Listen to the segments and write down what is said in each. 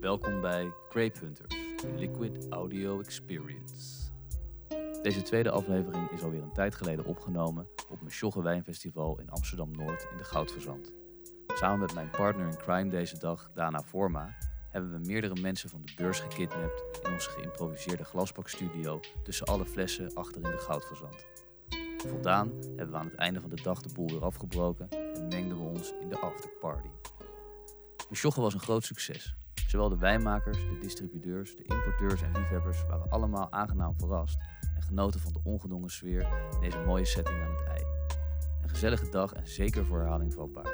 Welkom bij Grape Hunters, Liquid Audio Experience. Deze tweede aflevering is alweer een tijd geleden opgenomen op mijn Sjogge Wijnfestival in Amsterdam-Noord in de Goudverzand. Samen met mijn partner in crime deze dag, Dana Forma, hebben we meerdere mensen van de beurs gekidnapt in onze geïmproviseerde glasbakstudio tussen alle flessen achter in de Goudverzand. Voldaan hebben we aan het einde van de dag de boel weer afgebroken en mengden we ons in de afterparty. Mesjogge was een groot succes. Zowel de wijnmakers, de distributeurs, de importeurs en liefhebbers waren allemaal aangenaam verrast en genoten van de ongedwongen sfeer in deze mooie setting aan het ei. Een gezellige dag en zeker voor herhaling vatbaar.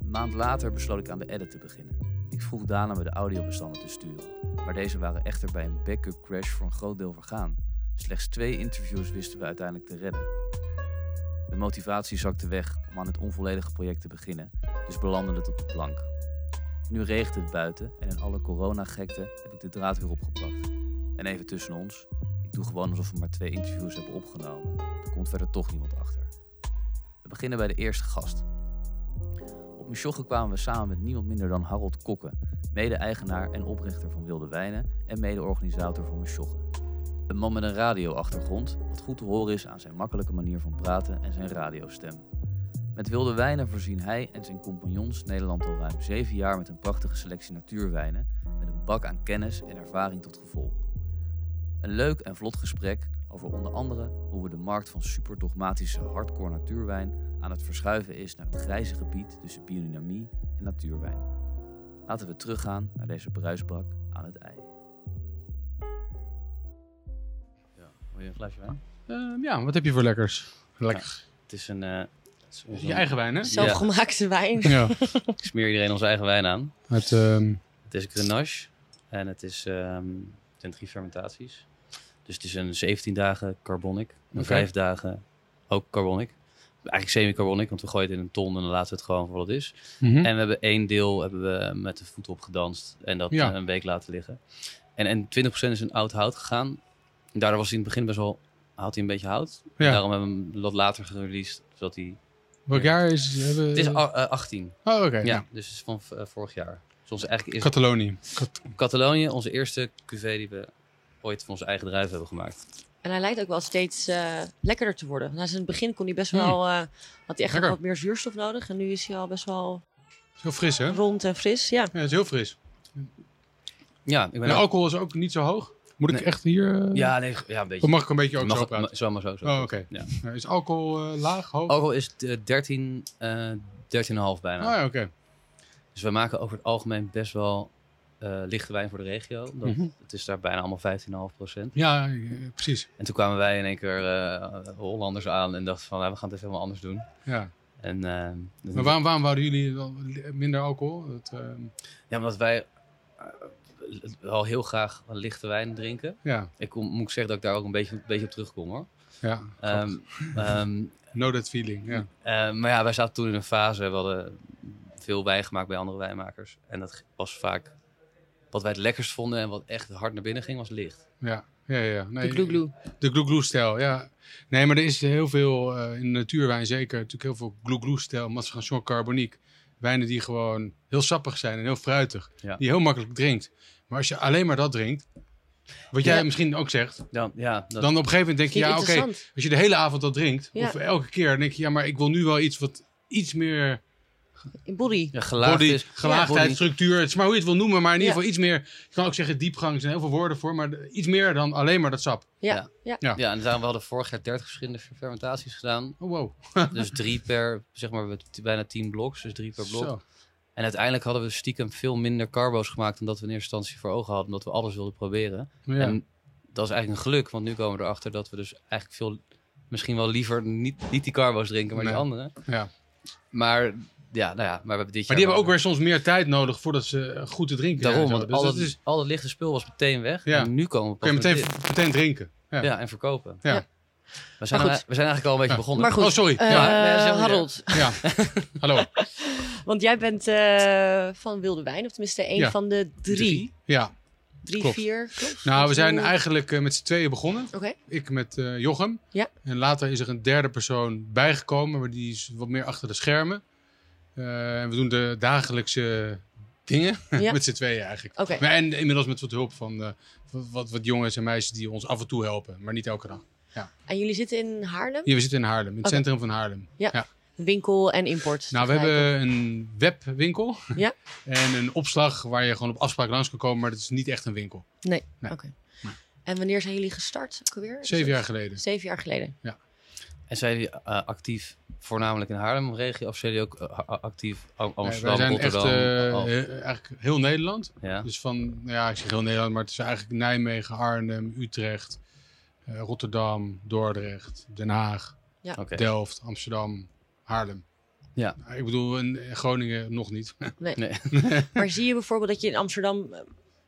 Een maand later besloot ik aan de edit te beginnen. Ik vroeg Dana me de audiobestanden te sturen, maar deze waren echter bij een backup crash voor een groot deel vergaan. Slechts twee interviews wisten we uiteindelijk te redden. De motivatie zakte weg om aan het onvolledige project te beginnen, dus belandde het op de plank. Nu regent het buiten en in alle coronagekte heb ik de draad weer opgepakt. En even tussen ons, ik doe gewoon alsof we maar twee interviews hebben opgenomen. Er komt verder toch niemand achter. We beginnen bij de eerste gast. Op Mesjogge kwamen we samen met niemand minder dan Harold Kokke, mede-eigenaar en oprichter van Wilde Wijnen en mede-organisator van Mesjogge. Een man met een radioachtergrond, wat goed te horen is aan zijn makkelijke manier van praten en zijn radiostem. Met wilde wijnen voorzien hij en zijn compagnons Nederland al ruim zeven jaar met een prachtige selectie natuurwijnen, met een bak aan kennis en ervaring tot gevolg. Een leuk en vlot gesprek over onder andere hoe we de markt van superdogmatische hardcore natuurwijn aan het verschuiven is naar het grijze gebied tussen biodynamie en natuurwijn. Laten we teruggaan naar deze bruisbak aan het ei. Ja, wil je een glaasje wijn? Ehm, ja, wat heb je voor lekkers? Lekker. Het is een... eh, Je eigen wijn, hè? Zelfgemaakte wijn. Ja. Ik smeer iedereen onze eigen wijn aan. Het, ehm, Het is Grenache en het is ehm het zijn drie fermentaties. Dus het is een 17 dagen carbonic, een Oké. 5 dagen ook carbonic. Eigenlijk semi-carbonic, want we gooien het in een ton en dan laten we het gewoon voor wat het is. mhm. En we hebben één deel hebben we met de voet op gedanst en dat Ja. eh, een week laten liggen. En, en 20% is in oud hout gegaan. Daardoor was hij in het begin best wel, had hij een beetje hout. Ja. Daarom hebben we hem wat later gereleased, zodat hij... Welk jaar is hebben, Het is a- eh, 18, Oh, oké. ja. ja. Dus het is van eh, vorig jaar. Dus onze eigenlijk is Catalonië. Cat- Catalonië, onze eerste cuvée die we ooit van onze eigen druiven hebben gemaakt. En hij lijkt ook wel steeds eh, lekkerder te worden. Want in het begin kon hij best Hmm. wel, eh, had hij echt nog wat meer zuurstof nodig. En nu is hij al best wel heel fris, hè? Ja, rond en fris. Ja. het is heel fris. Ja, ik ben En alcohol is ook niet zo hoog. Moet ik Nee. echt hier... eh, Ja, nee, ja, een beetje. Of mag ik een beetje ook Mag zo praten? ma- zo maar zo. zo. Oh, oké. Ja, Is alcohol eh, laag, hoog? Alcohol is eh, 13, eh 13,5 bijna. Oh ja, oké. Dus we maken over het algemeen best wel eh, lichte wijn voor de regio. Mhm. Het is daar bijna allemaal 15,5 procent. Ja, eh, precies. En toen kwamen wij in één keer eh, Hollanders aan en dachten van, nou, we gaan het even helemaal anders doen. Ja. En, eh, Maar waarom, waarom wouden jullie wel minder alcohol? Dat, Ja, omdat wij eh, wel heel graag lichte wijn drinken. ja, Ik kom, moet ik zeggen dat ik daar ook een beetje, een beetje op terugkom hoor. ja. Ehm, ehm, know that feeling, ja. Eh, maar ja, wij zaten toen in een fase. We hadden veel wijn gemaakt bij andere wijnmakers. En dat was vaak wat wij het lekkerst vonden en wat echt hard naar binnen ging, was licht. Ja, ja, ja. Nee, De gloe-gloe. De gloe-gloe-stijl, ja. Nee, maar er is heel veel, eh, in de natuurwijn zeker, natuurlijk heel veel gloe-gloe-stijl. Masseration carbonique. Wijnen die gewoon heel sappig zijn en heel fruitig. Ja. Die je heel makkelijk drinkt. Maar als je alleen maar dat drinkt, wat jij Ja. misschien ook zegt, Dan, ja, dat, dan op een gegeven moment denk je, ja oké, als je de hele avond dat drinkt, Ja. of elke keer, dan denk je, ja, maar ik wil nu wel iets wat iets meer body. ja, gelaagd body, is. gelaagdheid, body- structuur, het is maar hoe je het wil noemen, maar in ieder Ja. geval iets meer, je kan ook zeggen diepgang, er zijn heel veel woorden voor, maar iets meer dan alleen maar dat sap. Ja. Ja. ja. Ja. En daarom we hadden vorig jaar 30 verschillende fermentaties gedaan. Oh wow. Dus drie per, zeg maar, bijna 10 bloks. Dus drie per blok. Zo. En uiteindelijk hadden we stiekem veel minder carbo's gemaakt dan dat we in eerste instantie voor ogen hadden. Omdat we alles wilden proberen. Ja. En dat is eigenlijk een geluk, want nu komen we erachter dat we dus eigenlijk veel, misschien wel liever niet, niet die carbo's drinken, maar Nee. die andere. ja. Maar ja, nou ja, maar we hebben dit Maar die hebben ook weer soms meer tijd nodig voordat ze eh, goed te drinken daarom, want. Dus al, dat het, is, al het lichte spul was meteen weg. Ja. En nu komen we pas kun je met meteen, dit. meteen drinken. Ja. Ja, en verkopen. Ja. Ja. We zijn, we zijn eigenlijk al een beetje Ja. begonnen. Maar goed, Oh, sorry. eh, Ja. Harold. Ja. Hallo. Want jij bent eh, van Wilde Wijn, of tenminste Ja. van de drie. Drie? Ja. Drie, Klopt. vier, klopt? Nou, we zijn eigenlijk eh, met z'n tweeën begonnen. Oké, Ik met eh, Jochem. Ja. En later is er een derde persoon bijgekomen, maar die is wat meer achter de schermen. Eh, we doen de dagelijkse dingen. Ja. met z'n tweeën eigenlijk. Oké. Maar en inmiddels met wat hulp van wat, wat jongens en meisjes die ons af en toe helpen. Maar niet elke dag. En jullie zitten in Haarlem? Hier, we zitten in Haarlem, in het centrum van Haarlem. Winkel en import. Nou, we hebben een webwinkel. Ja. En een opslag waar je gewoon op afspraak langs kan komen. Maar dat is niet echt een winkel. Nee, Nee. oké. Nee. En wanneer zijn jullie gestart ook alweer? Is Zeven jaar geleden. Zeven jaar geleden. En zijn jullie eh, actief voornamelijk in Haarlem regio of zijn jullie ook eh, actief Am- Nee, Amsterdam, wij zijn echt Rotterdam? eh, Al- he- eigenlijk heel Nederland. ja. Dus van, ja, ik zeg heel Nederland, maar het is eigenlijk Nijmegen, Arnhem, Utrecht, eh, Rotterdam, Dordrecht, Den Haag, Oké. Delft, Amsterdam, Haarlem. Ja. Nou, Ik bedoel, in Groningen nog niet. Nee. Nee. Maar zie je bijvoorbeeld dat je in Amsterdam eh,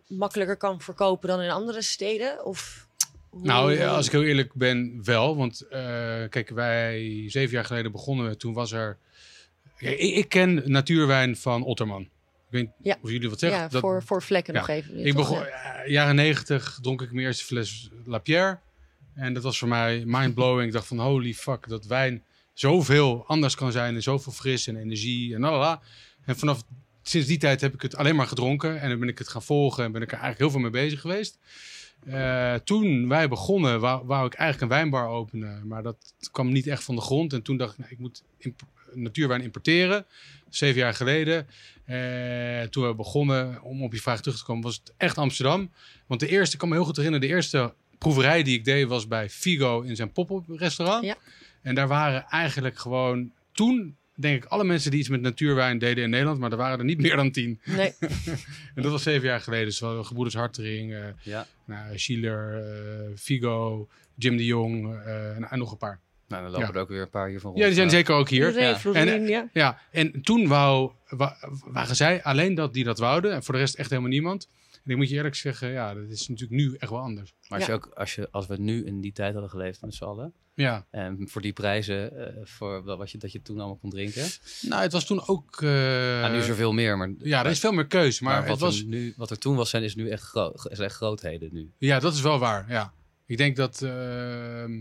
makkelijker kan verkopen dan in andere steden? Of hoe- Nou, als ik heel eerlijk ben, wel. Want eh, kijk, wij zeven jaar geleden begonnen. Toen was er. Kijk, ik, ik ken natuurwijn van Otterman. Ik weet Ja. of jullie wat zeggen. ja, Dat- voor, voor vlekken ja. nog even. ik toch? begon, Ja. eh, jaren negentig dronk ik mijn eerste fles Lapierre. En dat was voor mij mind-blowing. Ik dacht van holy fuck, dat wijn zoveel anders kan zijn. En zoveel fris en energie en lalala. En vanaf sinds die tijd heb ik het alleen maar gedronken. En dan ben ik het gaan volgen en ben ik er eigenlijk heel veel mee bezig geweest. Eh, toen wij begonnen, wou, ik eigenlijk een wijnbar openen. Maar dat kwam niet echt van de grond. En toen dacht ik, nou, ik moet natuurwijn importeren. Zeven jaar geleden. Eh, toen we begonnen, om op je vraag terug te komen, was het echt Amsterdam. Want de eerste, ik kan me heel goed herinneren, de eerste proeverij die ik deed was bij Figo in zijn pop-up restaurant. Ja. En daar waren eigenlijk gewoon toen, denk ik, alle mensen die iets met natuurwijn deden in Nederland. Maar er waren er niet meer dan tien. Nee, En dat was zeven jaar geleden. Dus wel Gebroeders Hartering, eh ja. nou, Schieler, eh, Figo, Jim de Jong eh, en, en nog een paar. Nou, dan lopen Ja. er ook weer een paar hier van rond. Ja, die zijn zeker ook hier. Ja. En, ja. Ja, en toen wou, wa- waren zij alleen dat die dat wouden. En voor de rest echt helemaal niemand. En ik moet je eerlijk zeggen, ja, dat is natuurlijk nu echt wel anders. Maar als, Ja. je ook, als, je, als we nu in die tijd hadden geleefd met z'n allen. Ja, En voor die prijzen, eh, voor wat je, dat je toen allemaal kon drinken. nou, het was toen ook... eh, nou, nu is er veel meer. Maar, ja, er is veel meer keuze. Maar, maar het wat, was, er nu, wat er toen was, zijn, is nu echt, groot, is echt grootheden nu. ja, dat is wel waar, ja. Ik denk dat... ehm,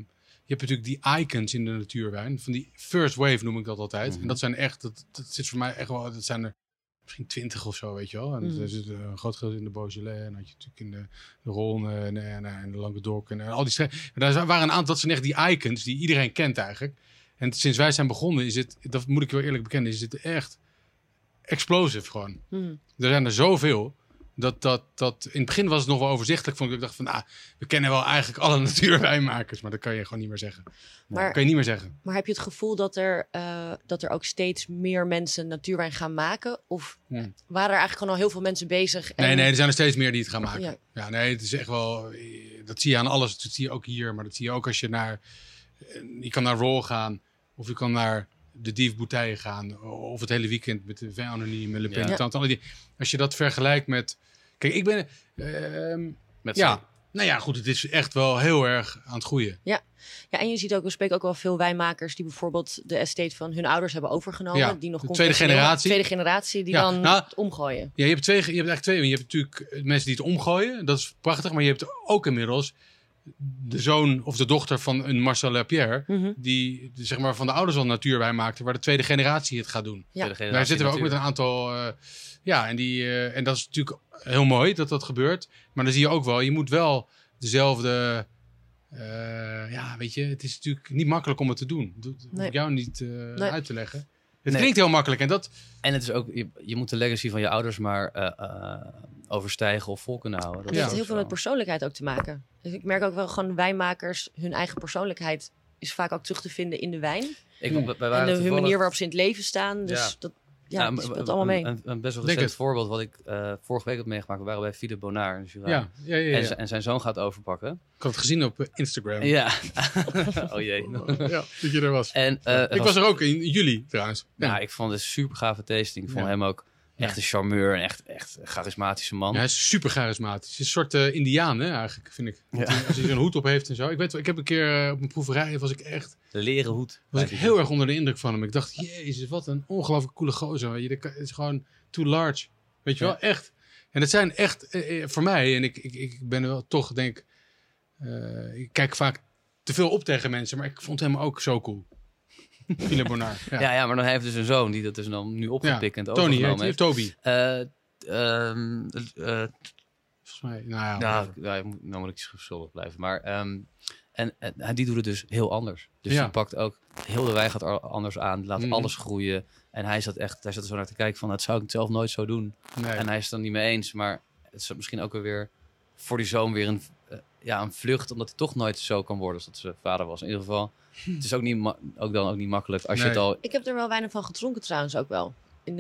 je hebt natuurlijk die icons in de natuurwijn. Van die first wave noem ik dat altijd. Mhm. En dat zijn echt... Dat, dat zit voor mij echt wel... Dat zijn er misschien twintig of zo, weet je wel. En Mhm. er zit een groot gedeelte in de Beaujolais. En dan had je natuurlijk in de, de Rhône en, en, en de Languedoc. En, en al die streken. Daar waren een aantal... Dat zijn echt die icons die iedereen kent eigenlijk. En sinds wij zijn begonnen is het... Dat moet ik wel eerlijk bekennen. Is het echt explosive gewoon. Hm. Er zijn er zoveel. Dat, dat, dat, in het begin was het nog wel overzichtelijk. Vond ik, ik dacht van, ah, we kennen wel eigenlijk alle natuurwijnmakers. Maar dat kan je gewoon niet meer zeggen. Dat Maar, kan je niet meer zeggen. maar heb je het gevoel dat er, eh, dat er ook steeds meer mensen natuurwijn gaan maken? Of Ja. waren er eigenlijk gewoon al heel veel mensen bezig? En... Nee, nee, er zijn er steeds meer die het gaan maken. Ja. Ja, nee, het is echt wel... Dat zie je aan alles. Dat zie je ook hier. Maar dat zie je ook als je naar... Je kan naar Raw gaan. Of je kan naar de Dief Bouteille gaan. Of het hele weekend met de Vin Anoniem en Le Pen. Ja. Als je dat vergelijkt met... Kijk, ik ben... ehm, Met ja, nou ja, goed. Het is echt wel heel erg aan het groeien. Ja, en je ziet ook, we spreken ook wel veel wijnmakers die bijvoorbeeld de estate van hun ouders hebben overgenomen. Ja, die nog de tweede generatie. Tweede generatie die Ja, dan nou- het omgooien. Ja, je hebt, twee, je hebt eigenlijk twee. Je hebt natuurlijk mensen die het omgooien. Dat is prachtig. Maar je hebt ook inmiddels de zoon of de dochter van een Marcel Lapierre. Mhm. Die zeg maar, van de ouders al natuurwijn maakte. Waar de tweede generatie het gaat doen. Ja. Daar zitten we ook met een aantal... eh, ja, en, die, eh, en dat is natuurlijk heel mooi dat dat gebeurt. Maar dan zie je ook wel, je moet wel dezelfde... eh, ja, weet je, het is natuurlijk niet makkelijk om het te doen. Dat hoef Nee. ik jou niet eh, Nee. uit te leggen. Het Nee. klinkt heel makkelijk en dat... En het is ook, je, je moet de legacy van je ouders maar eh, eh, overstijgen of vol kunnen houden. Het is heeft heel veel met persoonlijkheid ook te maken. Dus ik merk ook wel gewoon wijnmakers, hun eigen persoonlijkheid is vaak ook terug te vinden in de wijn. Ik, Ja. wij En de, hun manier waarop ze in het leven staan. Dus Ja. dat ja, Nou, speelt allemaal mee. Een, een, een best wel recent het. voorbeeld wat ik eh, vorige week had meegemaakt. We waren bij Philippe Bonaar in Jura. Ja, ja, ja, ja. En, zijn zoon gaat overpakken. Ik had het gezien op eh, Instagram. Ja. oh jee. Ja, dat je er was. En, eh, ik was er ook in juli trouwens. Ja. Nou, ik vond het een super gave tasting. Ik vond Ja. hem ook echt een charmeur en echt, echt een charismatische man. Ja, hij is super charismatisch. Hij is een soort eh, indiaan, hè, eigenlijk, vind ik. Ja. Als hij zo'n hoed op heeft en zo. Ik, weet, ik heb een keer eh, op een proeverij, was ik echt De leren hoed. was ik heel erg onder de indruk van hem. Ik dacht, jezus, wat een ongelooflijk coole gozer. je. Dat Het is gewoon too large. Weet je Ja. wel, echt. En het zijn echt, eh, voor mij, en ik, ik, ik ben er wel toch, denk eh, ik kijk vaak te veel op tegen mensen, maar ik vond hem ook zo cool. Philip. Ja. Ja. ja, maar dan heeft dus een zoon die dat dus dan nu opgepikt en Tony, overgenomen heeft. Toby. Eh, ehm, eh, Volgens mij, nou ja. nou, je moet- nou ik schuldig blijven. Maar ehm, en, die doet het dus heel anders. Dus Ja. hij pakt ook heel de wijn gaat er anders aan, laat Mhm. alles groeien. En hij zat echt, hij zat er zo naar te kijken van, dat zou ik zelf nooit zo doen. nee. En hij is het dan niet mee eens, maar het is misschien ook weer voor die zoon weer een, eh, ja, een vlucht, omdat hij toch nooit zo kan worden als dat zijn vader was. In ieder geval, het is ook, niet ook dan ook niet makkelijk als je het al... Ik heb er wel weinig van gedronken trouwens ook wel. In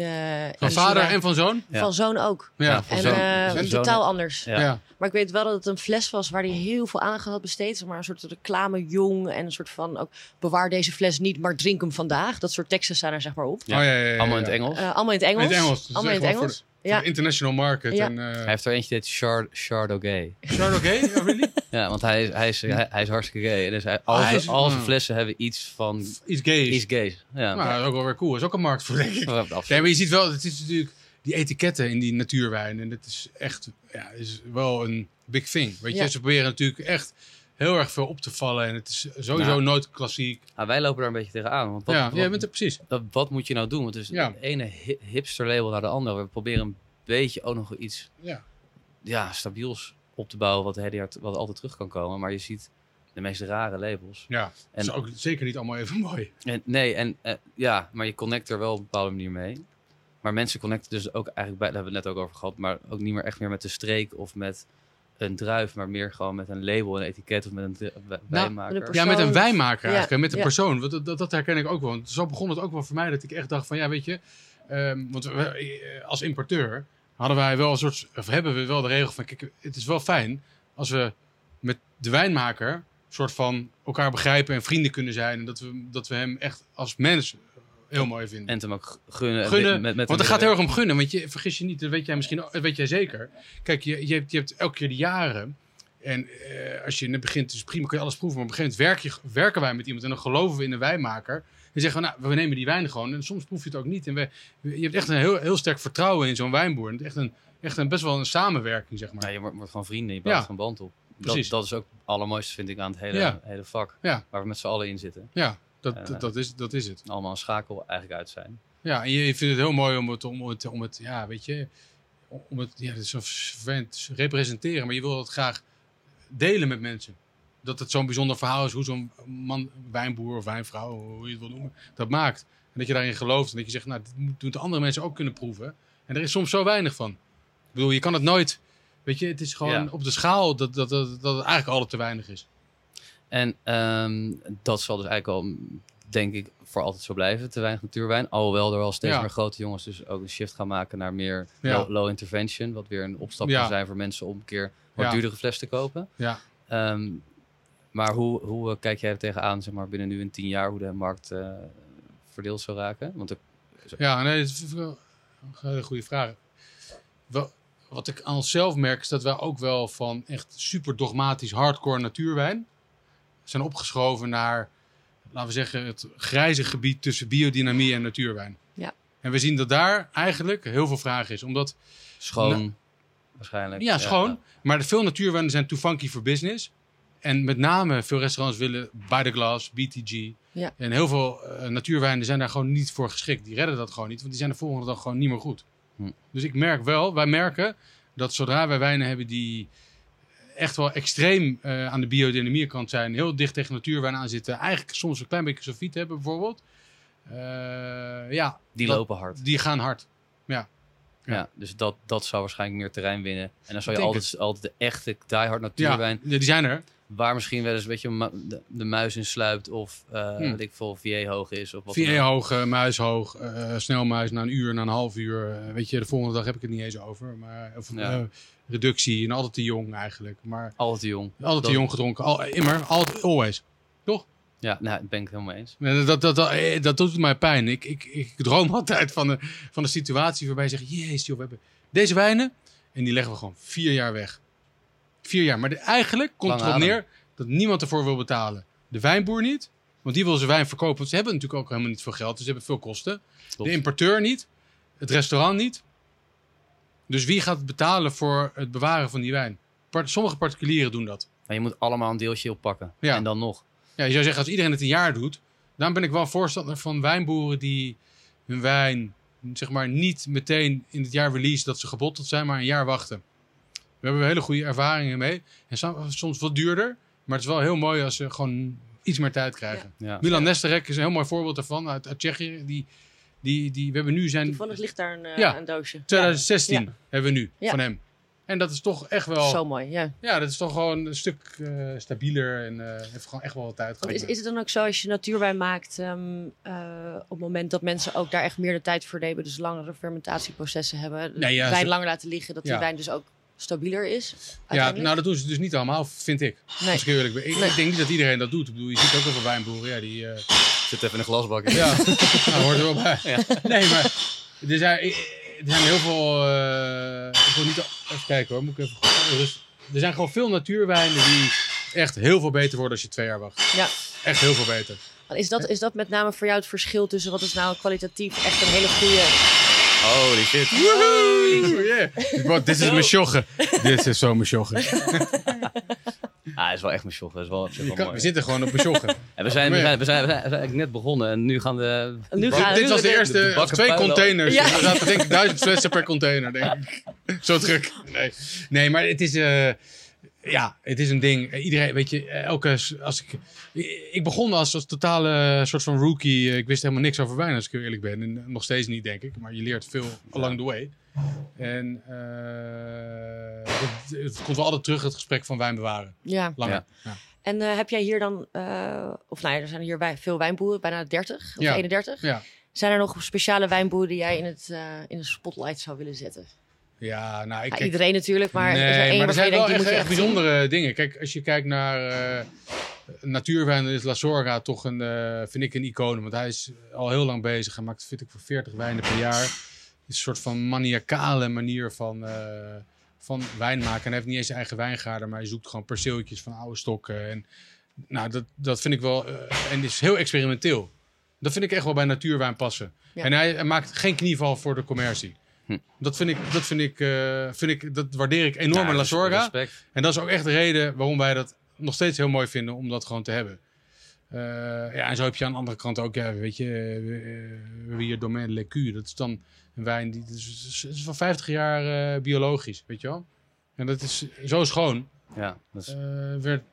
van de vader en van zoon? Ja. Van zoon ook. Ja. Ja, van En zoon- eh, zoon- totaal anders. Ja. Ja. Maar ik weet wel dat het een fles was waar hij heel veel aandacht had besteed. Zeg maar een soort reclame jong en een soort van ook bewaar deze fles niet, maar drink hem vandaag. Dat soort teksten staan er zeg maar op. Ja. Oh, ja, ja, ja, Allemaal in ja. het Engels. Eh, allemaal in het Engels. In het Engels. Allemaal in het wel Voor Ja. de international market. Ja. En, eh Hij heeft er eentje die heet Chard, Chardonnay. Charlotte Gay? Oh, really? Ja, want hij is, hij is, hij, hij is hartstikke gay. En dus hij, al, hij zijn- is- al zijn oh. flessen hebben iets van Iets gays. iets gays. Ja, Nou, dat is ook wel weer cool. is ook een markt voor, denk ik. absoluut. Nee, maar je ziet wel, het is natuurlijk die etiketten in die natuurwijn. En dat is echt, ja, is wel een big thing. Weet je, Ja. ze proberen natuurlijk echt heel erg veel op te vallen. En het is sowieso Nou. nooit klassiek. Ah, wij lopen daar een beetje tegenaan. Want wat, ja, wat, jij bent er precies. dat- wat moet je nou doen? Want het is Ja. het ene hi- hipster label naar de andere. We proberen een beetje ook nog iets Ja. ja, stabiels op te bouwen. Wat, wat altijd terug kan komen. Maar je ziet de meest rare labels. Ja, En- is ook zeker niet allemaal even mooi. En, nee, en eh, ja, maar je connect er wel op een bepaalde manier mee. Maar mensen connecten dus ook eigenlijk bij, daar hebben we het net ook over gehad, maar ook niet meer echt meer met de streek of met een druif, maar meer gewoon met een label, een etiket of met een dri- wij- wijnmaker. Ja, met een wijnmaker eigenlijk. Ja, met een ja. persoon. Want Dat, dat, dat herken ik ook wel. Want zo begon het ook wel voor mij. Dat ik echt dacht van, ja, weet je... ehm, want we, eh, als importeur hadden wij wel een soort... Of hebben we wel de regel van... Kijk, het is wel fijn als we met de wijnmaker... soort van elkaar begrijpen en vrienden kunnen zijn. En dat we, dat we hem echt als mens heel mooi vinden. En hem ook gunnen. en Gunnen, met, met want het gaat heel erg om gunnen. Want je, vergis je niet, dat weet jij misschien dat weet jij zeker. Kijk, je, je, hebt, je hebt elke keer de jaren. En eh, als je net begint, is prima, kun je alles proeven. Maar op een gegeven moment werk je, werken wij met iemand en dan geloven we in een wijnmaker. En zeggen we, nou, we nemen die wijn gewoon. En soms proef je het ook niet. En we, je hebt echt een heel, heel sterk vertrouwen in zo'n wijnboer. En het is echt, een, echt een, best wel een samenwerking, zeg maar. Ja, je wordt, wordt van vrienden, je bouwt Ja. een band op. Dat, Precies. dat is ook het allermooiste, vind ik, aan het hele, Ja. hele vak. Ja. Waar we met z'n allen in zitten. Ja, dat, Eh, dat, dat, is, dat is het. Allemaal een schakel eigenlijk uit zijn. Ja, en je, vindt het heel mooi om het, om het, om het ja, weet je, om het, ja, dat is zo vervelend, representeren, maar je wil het graag delen met mensen. Dat het zo'n bijzonder verhaal is hoe zo'n man, wijnboer of wijnvrouw, hoe je het wil noemen, dat maakt. En dat je daarin gelooft en dat je zegt, nou, dit moet- moeten andere mensen ook kunnen proeven. En er is soms zo weinig van. Ik bedoel, je kan het nooit, weet je, het is gewoon Ja. op de schaal dat, dat, dat, dat het eigenlijk altijd te weinig is. En ehm, dat zal dus eigenlijk al, denk ik, voor altijd zo blijven. Te weinig natuurwijn. Alhoewel er wel steeds Ja. meer grote jongens dus ook een shift gaan maken naar meer Ja. low, low intervention. Wat weer een opstap kan zijn voor mensen om een keer wat duurdere fles te kopen. Ja. Ehm, maar hoe, hoe eh, kijk jij er tegenaan, zeg maar, binnen nu een tien jaar, hoe de markt eh, verdeeld zou raken? Want er- Ja, nee, dat is een hele goede vraag. Wel, wat ik aan onszelf merk is dat wij ook wel van echt super dogmatisch hardcore natuurwijn zijn opgeschoven naar, laten we zeggen, het grijze gebied tussen biodynamie en natuurwijn. Ja. En we zien dat daar eigenlijk heel veel vraag is. Omdat, schoon, Nou, waarschijnlijk. ja, schoon, ja. maar de veel natuurwijnen zijn too funky for business. En met name veel restaurants willen by the glass, BTG. Ja. En heel veel eh, natuurwijnen zijn daar gewoon niet voor geschikt. Die redden dat gewoon niet, want die zijn de volgende dag gewoon niet meer goed. Hm. Dus ik merk wel, wij merken dat zodra wij wijnen hebben die echt wel extreem eh, aan de biodynamie kant zijn, heel dicht tegen natuurwijn aan zitten, eigenlijk soms een klein beetje sofiet hebben bijvoorbeeld. Eh, ja, Die dat- lopen hard. Die gaan hard. Ja. Ja. dus dat, dat zou waarschijnlijk meer terrein winnen. En dan zou je altijd, altijd de echte diehard Ja, natuurwijn, die zijn er. Waar misschien wel eens een beetje de, de muis in sluipt of weet ik veel, VA hoog is. Of wat VA hoog, eh, muis hoog, eh, snelmuis na een uur, na een half uur. weet je, de volgende dag heb ik het niet eens over. Maar, of Ja. reductie en altijd te jong eigenlijk. Maar Altijd te jong. altijd te jong gedronken. Al, immer, altijd, always. Ja, nou, dat ben ik het helemaal eens. En Dat, dat, dat, dat doet mij pijn. Ik, ik, ik droom altijd van de, van de situatie waarbij je zegt... Jezus joh, we hebben deze wijnen en die leggen we gewoon vier jaar weg. Vier jaar. Maar de- eigenlijk komt het erop neer dat niemand ervoor wil betalen. De wijnboer niet, want die wil zijn wijn verkopen. Want ze hebben natuurlijk ook helemaal niet veel geld, dus ze hebben veel kosten. De importeur niet, het restaurant niet. Dus wie gaat betalen voor het bewaren van die wijn? Part- Sommige particulieren doen dat. Maar je moet allemaal een deeltje oppakken. Ja. En dan nog. Ja, je zou zeggen, als iedereen het een jaar doet, dan ben ik wel voorstander van wijnboeren die hun wijn zeg maar, niet meteen in het jaar release dat ze gebotteld zijn, maar een jaar wachten. We hebben hele goede ervaringen mee. En som- soms wat duurder, maar het is wel heel mooi als ze gewoon iets meer tijd krijgen. Ja. Milan Nesterek is een heel mooi voorbeeld daarvan uit, uit Tsjechië. Die, die, die, we hebben nu zijn Toevallig ligt daar een, eh, Ja. een doosje. 2016 Ja. hebben we nu Ja. van hem. En dat is toch echt wel, Zo mooi, ja. ja, dat is toch gewoon een stuk eh, stabieler en eh, heeft gewoon echt wel wat tijd Want is, gehad. is het dan ook zo als je natuurwijn maakt, ehm, eh, op het moment dat mensen ook daar echt meer de tijd voor nemen, dus langere fermentatieprocessen hebben, de Nee, ja, wijn zo- langer laten liggen, dat die Ja. wijn dus ook stabieler is? Ja, nou dat doen ze dus niet allemaal, vind ik. nee. Als ik eerlijk ben. Ik, Nee. ik denk niet dat iedereen dat doet. Ik bedoel, je ziet ook wel veel wijnboeren. Ja, die, eh, Zit even in een glasbak. ja, nou, hoort er wel bij. Nee, maar er zijn, er zijn heel veel... eh, ik wil niet... al- Even kijken hoor, moet ik even... goed- Dus, er zijn gewoon veel natuurwijnen die echt heel veel beter worden als je twee jaar wacht. Ja. Echt heel veel beter. Want Is dat, is dat met name voor jou het verschil tussen wat is nou kwalitatief echt een hele goede... Holy shit. Woehoe! Yeah. Wat, dit is mijn sjoggen. dit is zo mijn sjoggen. Ah, hij is wel echt mijn. Dat is wel, kan- mooi. we zitten gewoon op mijn sjoggen. En we zijn, we, zijn, we, zijn, we, we eigenlijk net begonnen en nu gaan. Nu gaan- Dit was de de- eerste, de of bakken twee containers. Ja. Er zaten denk ik duizend flessen per container, denk ik. Zo druk. Nee, nee maar het is, eh, ja, het is een ding. Iedereen, weet je, elke, als ik, ik begon als, als totale soort van rookie. Ik wist helemaal niks over wijn, als ik heel eerlijk ben. En nog steeds niet, denk ik. Maar je leert veel along the way. En eh, het, het komt wel altijd terug, het gesprek van wijn bewaren. Ja. Langer. Ja. Ja. En eh, heb jij hier dan, eh, of nou ja, er zijn hier wij- veel wijnboeren, bijna 30 of Ja. 31. Ja. Zijn er nog speciale wijnboeren die jij in, het, eh, in de spotlight zou willen zetten? Ja, nou, ik Ja, iedereen natuurlijk, maar nee, er één maar er zijn wel echt, echt bijzondere dingen. Kijk, als je kijkt naar eh natuurwijn, dan is La Sorga toch een, eh, vind ik een icoon. Want hij is al heel lang bezig. Hij maakt, vind ik, voor 40 wijnen per jaar. Een soort van maniacale manier van, eh, van wijn maken. En hij heeft niet eens zijn eigen wijngaarden, maar hij zoekt gewoon perceeltjes van oude stokken. En nou, dat, dat vind ik wel, en is heel experimenteel. Dat vind ik echt wel bij natuurwijn passen. Ja. En hij, hij maakt geen knieval voor de commercie. Hm. Dat vind ik, dat vind ik, eh, vind ik, dat waardeer ik enorm aan La Sorga. En dat is ook echt de reden waarom wij dat nog steeds heel mooi vinden om dat gewoon te hebben. Eh, ja, en zo heb je aan de andere kant ook, ja, weet je, we, eh, we hebben hier Domaine Lecu. Dat is dan een wijn die is, is van 50 jaar biologisch, weet je wel. En dat is zo schoon, Ja, dat is, eh, weer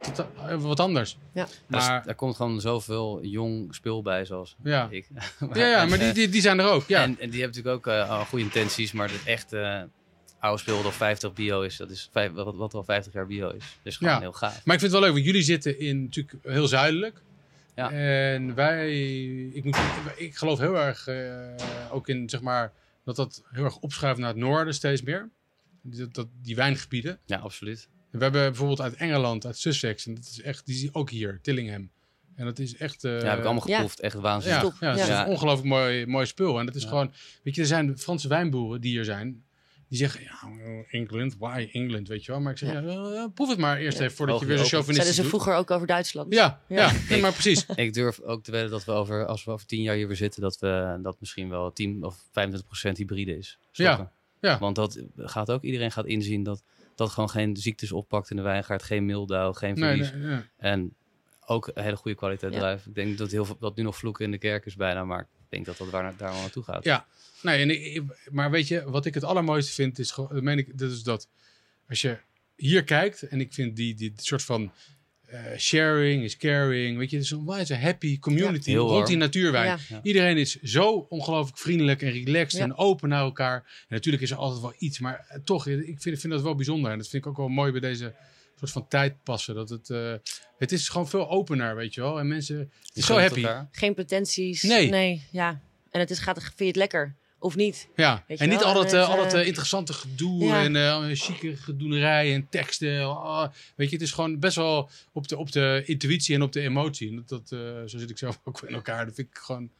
eh, wat anders. Ja. Maar, daar komt gewoon zoveel jong spul bij, zoals ja. ik. Ja, ja, maar die, die, die zijn er ook, ja. En, en die hebben natuurlijk ook eh, al goede intenties, maar het echte oude spul dat 50 bio is, dat is vijf, wat, wat wel 50 jaar bio is. Dus gewoon Ja. heel gaaf. Maar ik vind het wel leuk, want jullie zitten in natuurlijk heel zuidelijk. Ja. En wij, ik, moet, ik geloof heel erg eh, ook in, zeg maar, dat dat heel erg opschuift naar het noorden steeds meer. Dat, dat, die wijngebieden. Ja, absoluut. We hebben bijvoorbeeld uit Engeland, uit Sussex, en dat is echt, die zie ook hier, Tillingham. En dat is echt... eh, Ja, heb ik allemaal Ja. geproefd. Echt ja, waanzinnig. Top. ja, het is Ja. een ongelooflijk mooi, mooi spul. En dat is Ja. gewoon, weet je, er zijn Franse wijnboeren die hier zijn. Die zeggen, ja, England, why England, weet je wel. Maar ik zeg, ja. eh, proef het maar eerst Ja. even voordat je weer zo open. Zeiden ze doet. vroeger ook over Duitsland? Ja, ja. Ja. nee, maar precies. Ik durf ook te wedden dat we over, als we over 10 jaar hier weer zitten, dat we dat misschien wel 10 of 25 procent hybride is. Ja, ja. Want dat gaat ook, iedereen gaat inzien dat dat gewoon geen ziektes oppakt in de wijngaard, geen mildew, geen verlies. nee, nee. En ook een hele goede kwaliteit Ja. druif. Ik denk dat heel veel, dat nu nog vloeken in de kerk is bijna, maar ik denk dat dat waar, daar wel naartoe gaat. Ja. Nee, en ik- maar weet je, wat ik het allermooiste vind, is gewoon, dat meen ik, dat is dat als je hier kijkt, en ik vind die, die, soort van eh, sharing is caring, weet je, het is een wijze happy community Ja, rond warm. die natuurwijn. Ja. Ja. Iedereen is zo ongelooflijk vriendelijk en relaxed Ja. en open naar elkaar. En natuurlijk is er altijd wel iets, maar eh, toch, ik vind, vind dat wel bijzonder. En dat vind ik ook wel mooi bij deze soort van tijd passen. Dat het, eh, het is gewoon veel opener, weet je wel. En mensen, het is zo happy. elkaar. Geen pretenties? Nee. ja. En het is, gaat, vind je het lekker? Of niet? Ja, Weet en niet wel, al dat, en eh, het, al dat eh, eh, interessante gedoe ja. en eh chique gedoenerij en teksten. ah, weet je, het is gewoon best wel op de, op de intuïtie en op de emotie. En dat, dat, eh, zo zit ik zelf ook in elkaar. Dat vind ik gewoon,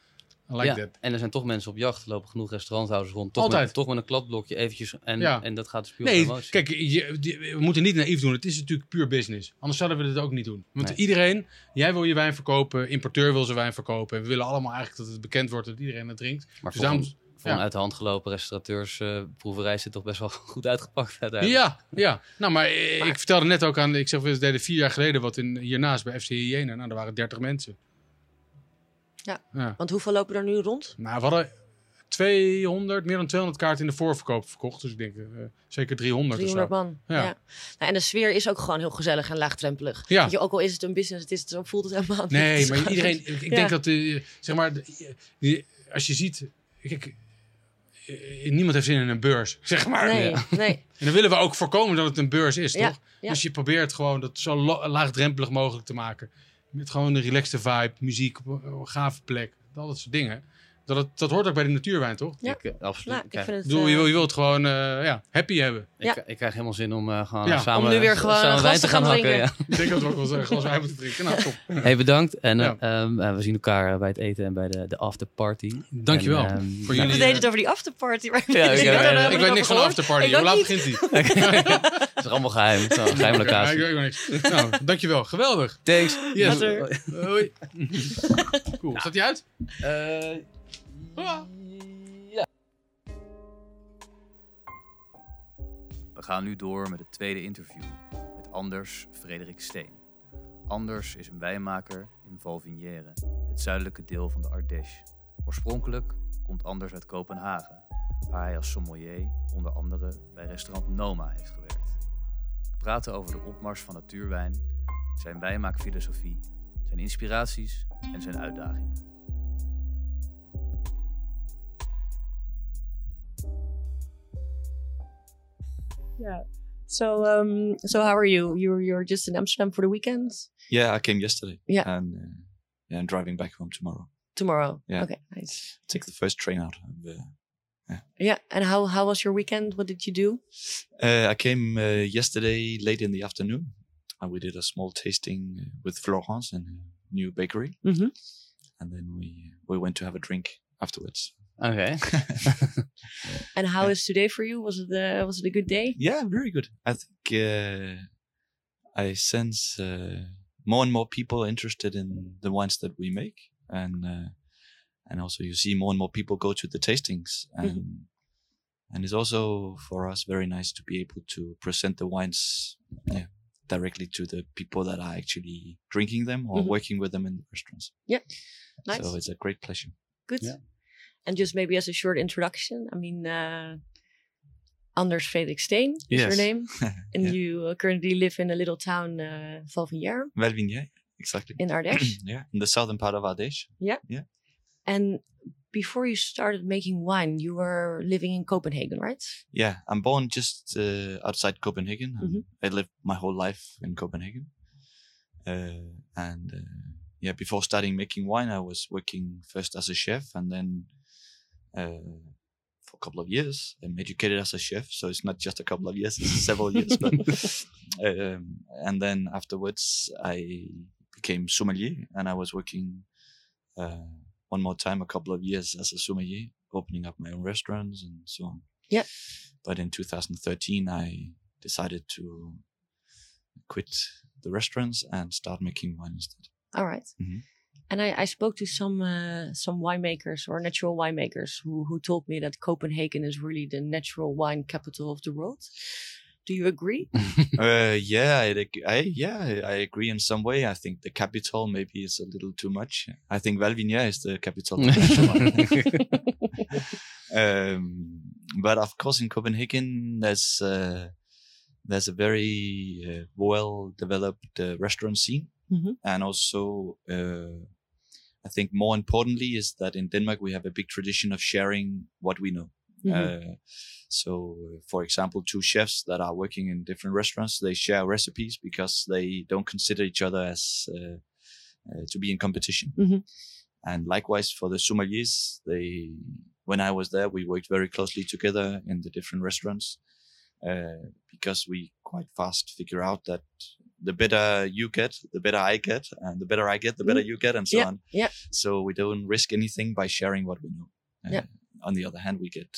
I like ja, that. en er zijn toch mensen op jacht, er lopen genoeg restauranthouders rond. Toch Altijd. Met, toch met een kladblokje eventjes en, Ja. en dat gaat dus puur Nee, emotie. kijk, je, die- we moeten niet naïef doen. Het is natuurlijk puur business. Anders zouden we dit ook niet doen. Want Nee. iedereen, jij wil je wijn verkopen, importeur wil zijn wijn verkopen. En we willen allemaal eigenlijk dat het bekend wordt dat iedereen het drinkt. maar Dus daarom- voor een uit de hand gelopen restaurateurs eh, proeverij zit toch best wel goed uitgepakt uiteindelijk. Ja, ja. Nou, maar, ik vertelde net ook aan, ik zeg, we deden vier jaar geleden wat in, hiernaast bij FC Jena. Nou, er waren 30 mensen. Ja. ja. Want hoeveel lopen er nu rond? Nou, we hadden 200, meer dan 200 kaarten in de voorverkoop verkocht. Dus ik denk eh, zeker 300, 300 of zo. man. Ja. Ja. Nou, en de sfeer is ook gewoon heel gezellig en laagdrempelig. Ja. Weet je, ook al is het een business, het is, zo voelt het helemaal niet. Het Nee, maar iedereen, ik, ik Ja. denk dat, eh, zeg maar, de- die- als je ziet, kijk, niemand heeft zin in een beurs, zeg maar. Nee, Ja. nee. En dan willen we ook voorkomen dat het een beurs is, Ja, toch? ja. Dus je probeert gewoon dat zo laagdrempelig mogelijk te maken. Met gewoon een relaxte vibe, muziek, een gave plek, al dat soort dingen. Dat, het, dat hoort ook bij de natuurwijn, toch? Ja. Ik, eh, absoluut. Nou, ik, vind het... bedoel, je, eh, wil, je wilt het gewoon eh, ja, happy hebben. Ja. ik, ik krijg helemaal zin om eh, gewoon Ja. samen, Om nu weer gewoon samen een wijn te gaan gaan hakken. drinken. Ja. Ik denk dat we ook wel eens een glas wijn moeten drinken. Nou, top. Hey, bedankt. En Ja. eh, ehm, eh, we zien elkaar eh, bij het eten en bij de, de afterparty. Dankjewel En, ehm, voor We jullie. deden eh, het over die afterparty. Maar Ja, ik- eh, weet niks van de afterparty. Hoe laat begint die? Het is allemaal geheim. Het is een geheime Ja, locatie. ik weet ook niks. Nou, dankjewel. Geweldig. Thanks. Yes. Hoi. Cool. Staat die uit? We gaan nu door met het tweede interview met Anders Frederik Steen. Anders is een wijnmaker in Valvinière, het zuidelijke deel van de Ardèche. Oorspronkelijk komt Anders uit Kopenhagen, waar hij als sommelier onder andere bij restaurant Noma heeft gewerkt. We praten over de opmars van natuurwijn, zijn wijnmaakfilosofie, zijn inspiraties en zijn uitdagingen. Yeah. So, um, so how are you? You're you're just in Amsterdam for the weekends? Yeah, I came yesterday. Yeah. And uh, yeah, I'm driving back home tomorrow. tomorrow. Yeah. Okay, nice. Take the first train out. Of, uh, Yeah. And how how was your weekend? What did you do? uh, I came uh, yesterday late in the afternoon. And we did a small tasting uh, with Florence in a new bakery. Mhm. And then we we went to have a drink afterwards. Oké. And how Yeah. is today for you? Was it uh, was it a good day? yeah, very good. I think uh, I sense uh, more and more people interested in the wines that we make, and uh, and also you see more and more people go to the tastings, and and it's also for us very nice to be able to present the wines, yeah, directly to the people that are actually drinking them or Mhm. working with them in the restaurants. Nice. So it's a great pleasure. Good. Yeah. And just maybe as a short introduction, I mean, uh, Anders Frederik Steen is your name, and Yeah. you uh, currently live in a little town, uh, Valvinière, exactly. in Ardèche. yeah, in the southern part of Ardèche. Yeah. Yeah. And before you started making wine, you were living in Copenhagen, right? Yeah, I'm born just uh, outside Copenhagen. and Mhm. I lived my whole life in Copenhagen. Uh, and uh, yeah, before starting making wine, I was working first as a chef and then for a couple of years. I'm educated as a chef, so it's not just a couple of years, it's several years. But, um, and then afterwards, I became sommelier and I was working uh, one more time, a couple of years as a sommelier, opening up my own restaurants and so on. Yeah. But in 2013, I decided to quit the restaurants and start making wine instead. All right. Mhm. And I, I spoke to some uh, some winemakers or natural winemakers who who told me that Copenhagen is really the natural wine capital of the world. Do you agree? uh, yeah, I, I yeah, I agree in some way. I think the capital maybe is a little too much. I think Valvinier is the capital. um, but of course, in Copenhagen, there's uh, there's a very uh, well developed uh, restaurant scene, Mhm. and also uh, I think more importantly is that in Denmark we have a big tradition of sharing what we know. Mhm. Uh, so, for example, two chefs that are working in different restaurants, they share recipes because they don't consider each other as uh, uh, to be in competition. Mhm. And likewise for the sommeliers, they when I was there, we worked very closely together in the different restaurants uh, because we quite fast figure out that the better you get, the better I get, and the better I get, the better you get, and so Yeah, on. yeah. So we don't risk anything by sharing what we know. Uh, Yeah. On the other hand, we get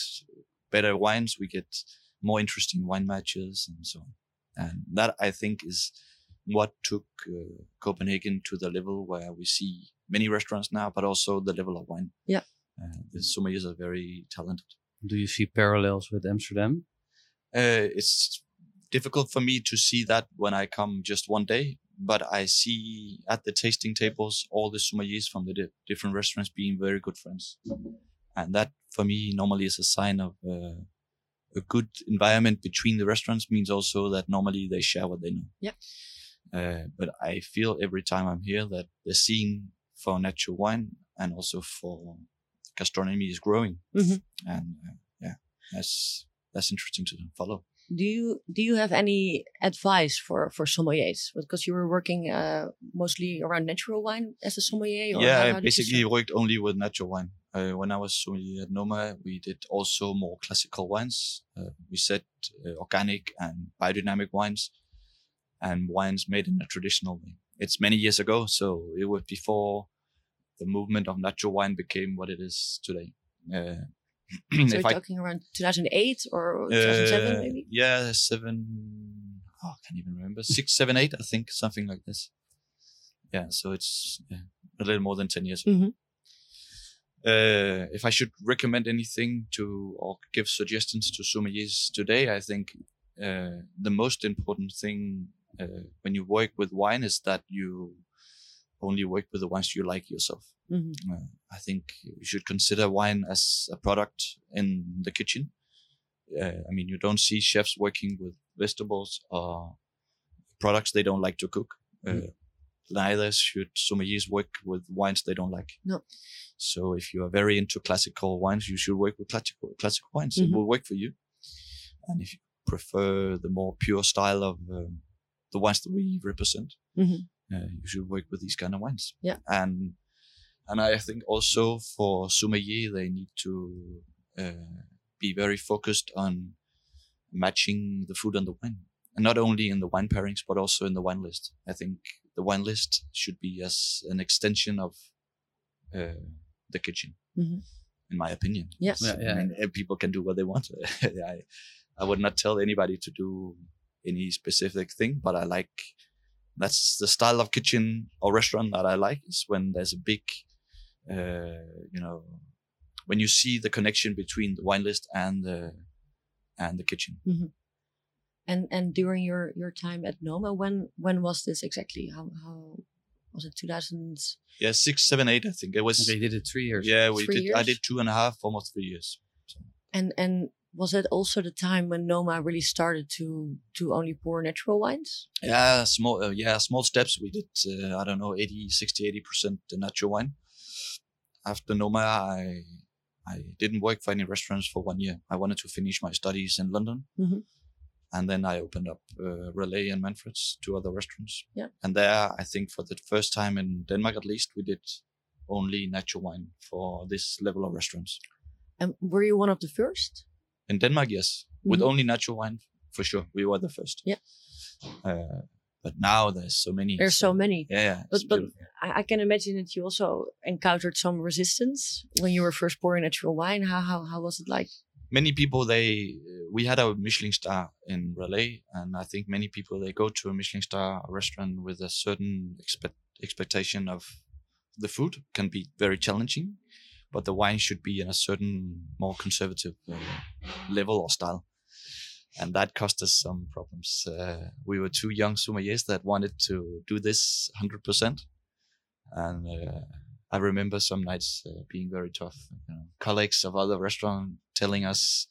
better wines, we get more interesting wine matches, and so on. And that I think is what took uh, Copenhagen to the level where we see many restaurants now, but also the level of wine. Yeah. Uh, the sommeliers are very talented. Do you see parallels with Amsterdam? Uh, it's difficult for me to see that when I come just one day, but I see at the tasting tables all the sommeliers from the di- different restaurants being very good friends. and that for me normally is a sign of uh, a good environment between the restaurants. Means also that normally they share what they know. Yeah. Uh, but I feel every time I'm here that the scene for natural wine and also for gastronomy is growing, Mhm. and uh, yeah, that's that's interesting to follow. Do you do you have any advice for for sommeliers? Because you were working uh, mostly around natural wine as a sommelier. Or yeah, how- I how did you basically worked only with natural wine. Uh, when I was sommelier at Noma, we did also more classical wines. Uh, we said uh, organic and biodynamic wines, and wines made in a traditional way. It's many years ago, so it was before the movement of natural wine became what it is today. So if you're I talking around 2008 or 2007 uh, maybe. Yeah, seven. Oh, I can't even remember. Six, seven, eight, I think, something like this. Yeah, so it's yeah, a little more than ten years. Mhm. Uh, if I should recommend anything to or give suggestions to sommeliers today, I think uh, the most important thing uh, when you work with wine is that you only work with the wines you like yourself. Mhm. Uh, I think you should consider wine as a product in the kitchen. Uh, I mean, you don't see chefs working with vegetables or products they don't like to cook. Uh, Neither should sommeliers work with wines they don't like. No. So if you are very into classical wines, you should work with classical classical wines. It Mhm. will work for you. And if you prefer the more pure style of um, the wines that we represent, Mhm. Uh, you should work with these kind of wines. Yeah. And and I think also for sommelier they need to uh, be very focused on matching the food and the wine, and not only in the wine pairings but also in the wine list. I think the wine list should be as an extension of uh, the kitchen, Mhm. in my opinion. Yes. Yeah, yeah. I mean, eh, people can do what they want. I, I would not tell anybody to do any specific thing, but I like that's the style of kitchen or restaurant that I like is when there's a big, uh, you know, when you see the connection between the wine list and the and the kitchen. And and during your your time at Noma, when when was this exactly? How how was it? 2000. Yeah, six, seven, eight. I think it was. Okay, you did it three years. Yeah, we Three did. I did two and a half, almost three years. And and was it also the time when Noma really started to to only pour natural wines? Yeah, small. Uh, yeah, small steps. We did. Uh, I don't know, 80, 60, 80 percent natural wine. After Noma, I I didn't work for any restaurants for one year. I wanted to finish my studies in London, Mhm. and then I opened up uh, Relay and Manfred's, two other restaurants. Yeah. and there, I think for the first time in Denmark, at least, we did only natural wine for this level of restaurants. And were you one of the first? In Denmark, yes, with Mhm. only natural wine, for sure, we were the first. Yeah. Uh, but now there's so many. There's so many. Yeah, yeah. But but. I, I can imagine that you also encountered some resistance when you were first pouring natural wine. How how how was it like? many people they we had a Michelin star in Relay, and I think many people they go to a Michelin star restaurant with a certain expect, expectation of the food can be very challenging, but the wine should be in a certain more conservative uh, level or style. And that caused us some problems. Uh, we were two young sommeliers that wanted to do this 100%. And uh, I remember some nights uh, being very tough. You know, colleagues of other restaurants telling us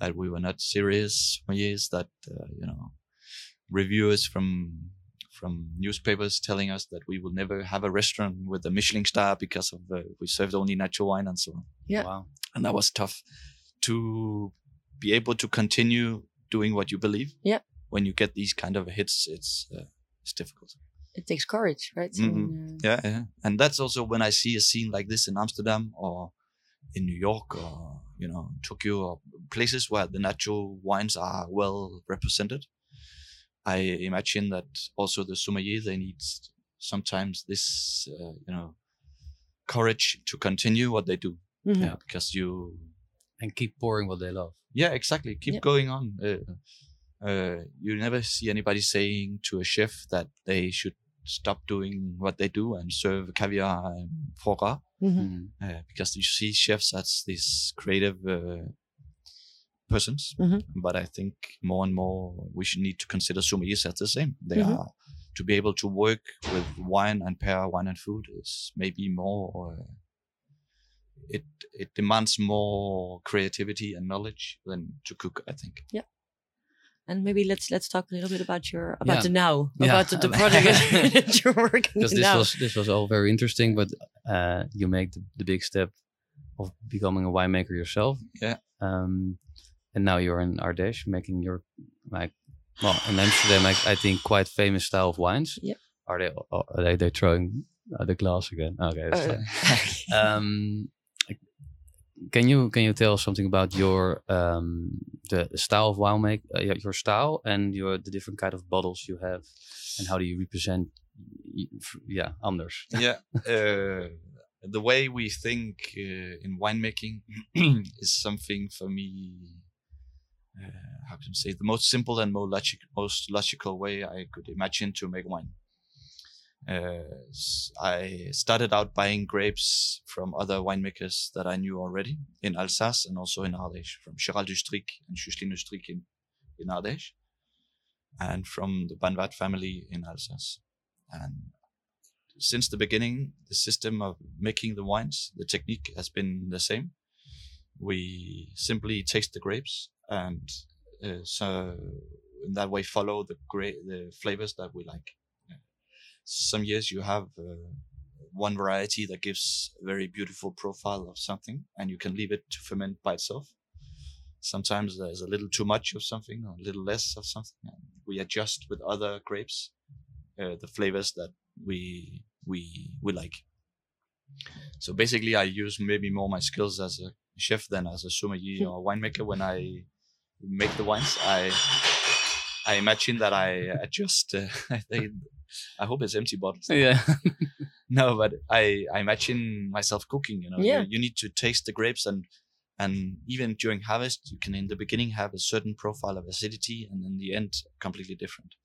that we were not serious years. That uh, you know, reviewers from from newspapers telling us that we will never have a restaurant with a Michelin star because of uh, we served only natural wine and so on. Yeah. Wow. And that was tough to be able to continue doing what you believe. Yeah. When you get these kind of hits, it's uh, it's difficult. It takes courage, right? Mhm. And, uh, Yeah, yeah. And that's also when I see a scene like this in Amsterdam or in New York or you know Tokyo or places where the natural wines are well represented. I imagine that also the sommelier they need sometimes this uh, you know courage to continue what they do. mhm. Yeah, because you And keep pouring what they love. yeah exactly keep Yeah. going on. Uh, uh, you never see anybody saying to a chef that they should stop doing what they do and serve caviar and foie gras Mhm. Mhm. uh, because you see chefs as these creative uh, persons. Mhm. But I think more and more we should need to consider sommeliers as the same. They Mhm. are to be able to work with wine and pair wine and food is maybe more uh, it it demands more creativity and knowledge than to cook. I think. Yeah. And maybe let's let's talk a little bit about your about Yeah. the now Yeah, about the, the project that you're working because this now. was this was all very interesting but uh, you make the, the big step of becoming a winemaker yourself Yeah. um, and now you're in Ardèche making your like well in Amsterdam I, I think quite famous style of wines Yeah. are they are they they throwing uh, the glass again okay that's Uh, fine. um, can you can you tell us something about your um, the style of wine make uh, your- your style and your the different kind of bottles you have and how do you represent yeah anders yeah. Uh, the way we think uh, in winemaking is something for me. Uh, how can I say the most simple and most logic, most logical way I could imagine to make wine. Uh, I started out buying grapes from other winemakers that I knew already in Alsace and also in Ardèche, from Gérald Dustric and Jocelyne Dustric in, in Ardèche, and from the Banvat family in Alsace. And since the beginning, the system of making the wines, the technique has been the same. We simply taste the grapes and uh, so in that way follow the great the flavors that we like. Yeah. Some years you have uh, one variety that gives a very beautiful profile of something and you can leave it to ferment by itself. Sometimes there's a little too much of something or a little less of something. And we adjust with other grapes uh, the flavors that we we we like. So basically, I use maybe more my skills as a chef than as a sommelier or winemaker. When I make the wines, I I imagine that I adjust. Uh, I think I hope it's empty bottles. yeah No, but I I imagine myself cooking. You know, Yeah. you, you need to taste the grapes and. And even during harvest, you can in the beginning have a certain profile of acidity, and in the end, completely different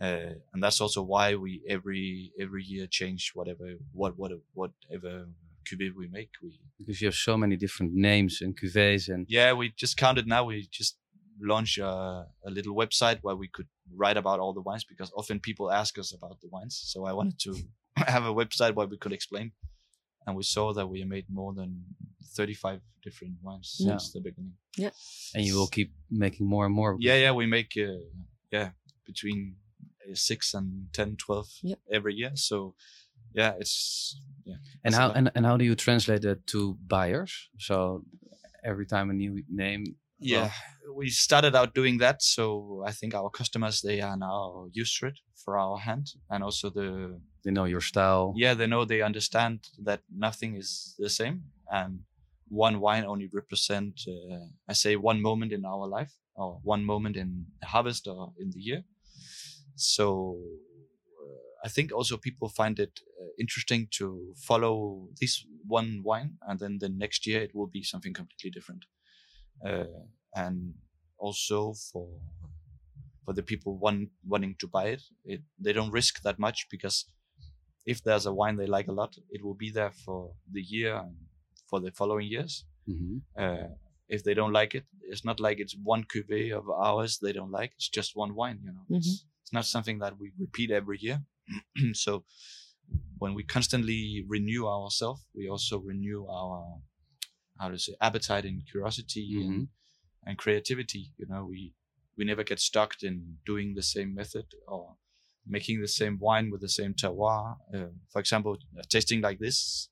uh, and that's also why we every every year change whatever what what whatever cuvee we make. We because you have so many different names and cuvées and yeah, we just counted now. We just launched a, a little website where we could write about all the wines because often people ask us about the wines. So I wanted to have a website where we could explain, and we saw that we made more than thirty-five different wines Yeah. since the beginning. Yeah, and you will keep making more and more Yeah, yeah, we make uh, yeah between uh, six and 10, 12 Yep. every year. So yeah, it's yeah. and how and, and how do you translate that to buyers so every time a new name yeah, we started out doing that. So I think our customers they are now used to it for our hand, and also the they know your style yeah they know they understand that nothing is the same, and one wine only represent uh, I say one moment in our life or one moment in harvest or in the year. So I think also people find it uh, interesting to follow this one wine, and then the next year it will be something completely different. Uh, and also for for the people one, wanting to buy it, it, they don't risk that much because if there's a wine they like a lot, it will be there for the year and for the following years. Mhm. Uh, if they don't like it, it's not like it's one cuvee of ours they don't like. It's just one wine, you know. It's, it's not something that we repeat every year. so when we constantly renew ourselves, we also renew our how to say appetite and curiosity and, and creativity. You know, we we never get stuck in doing the same method or making the same wine with the same terroir. Uh, for example, tasting like this,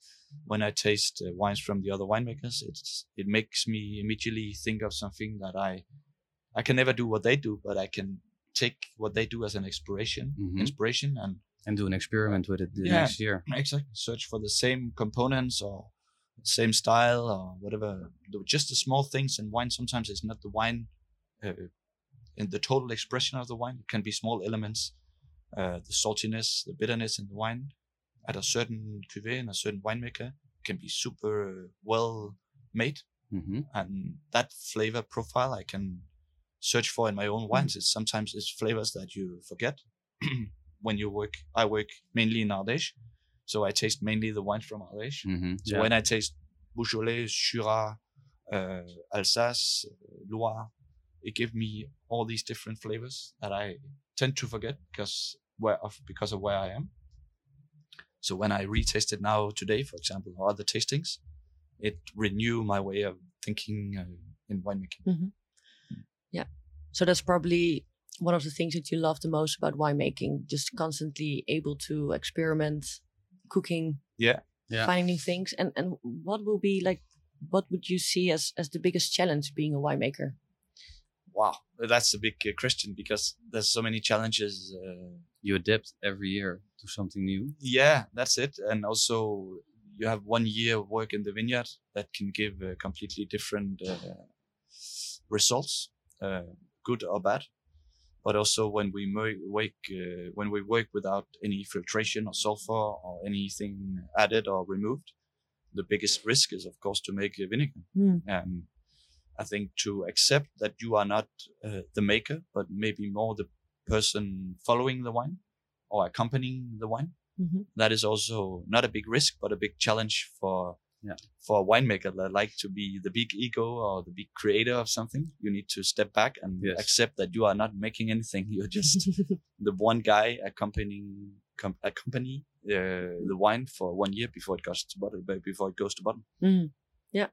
when I taste uh, wines from the other winemakers, it's it makes me immediately think of something that I I can never do what they do, but I can take what they do as an inspiration, Mhm. inspiration, and and do an experiment with it the Yeah. next year exactly search for the same components or same style or whatever. Just the small things in wine. Sometimes it's not the wine uh, in the total expression of the wine. It can be small elements, uh, the saltiness, the bitterness in the wine at a certain cuvee and a certain winemaker can be super well made hmm and that flavor profile I can search for in my own wines. It's sometimes it's flavors that you forget when you work. I work mainly in Ardèche, so I taste mainly the wines from Ardèche. hmm So when I taste Beaujolais, Syrah, uh, Alsace, uh, Loire, it gives me all these different flavors that I tend to forget because where of because of where I am. So when I retaste it now today, for example, or other tastings, it renew my way of thinking uh, in winemaking. So that's probably one of the things that you love the most about winemaking, just constantly able to experiment, cooking, Yeah. Yeah. finding new things. And and what will be like what would you see as as the biggest challenge being a winemaker? Wow, that's a big uh, question because there's so many challenges. Uh, You adapt every year to something new. yeah, that's it. And also, you have one year of work in the vineyard that can give uh, completely different uh, results, good or bad. But also, when we wake, uh, when we work without any filtration or sulfur or anything added or removed, the biggest risk is, of course, to make a vinegar. Hmm. Um, I think to accept that you are not uh, the maker, but maybe more the person following the wine or accompanying the wine Mhm. that is also not a big risk, but a big challenge for Yeah. for a winemaker that like to be the big ego or the big creator of something. You need to step back and Yes. accept that you are not making anything. You're just the one guy accompanying com- accompany uh, the wine for one year before it goes to bottle before it goes to bottom. Mm. Yeah,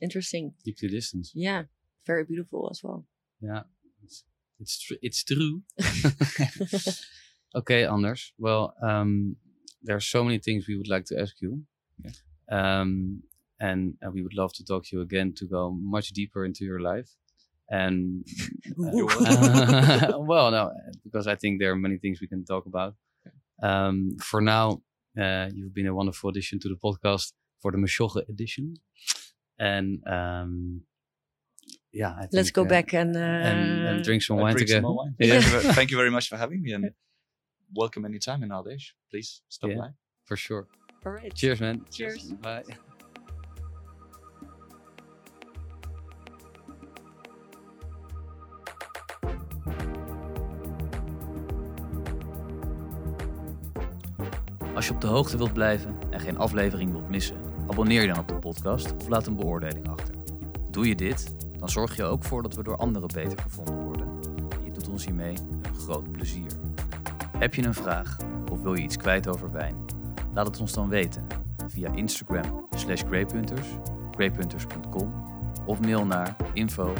interesting. Keep the distance. Yeah, very beautiful as well. Yeah, it's it's, tr- it's true. okay, Anders. Well, um, there are so many things we would like to ask you, um, and, and we would love to talk to you again to go much deeper into your life. And You well, no, because I think there are many things we can talk about. Um, for now, uh, you've been a wonderful addition to the podcast for the Mesjogge edition, and um, yeah, I Let's think, go uh, back and uh, and, and drink some Uh, wine together. wine. Yeah. Thank, you, thank you very much for having me and welcome anytime in Ardèche. Please stop Yeah. by. for sure. Cheers, man. Cheers. Bye. Als je op de hoogte wilt blijven en geen aflevering wilt missen, abonneer je dan op de podcast of laat een beoordeling achter. Doe je dit, dan zorg je ook voor dat we door anderen beter gevonden worden. En je doet ons hiermee een groot plezier. Heb je een vraag of wil je iets kwijt over wijn? Laat het ons dan weten via Instagram slash grapehunters, of mail naar info.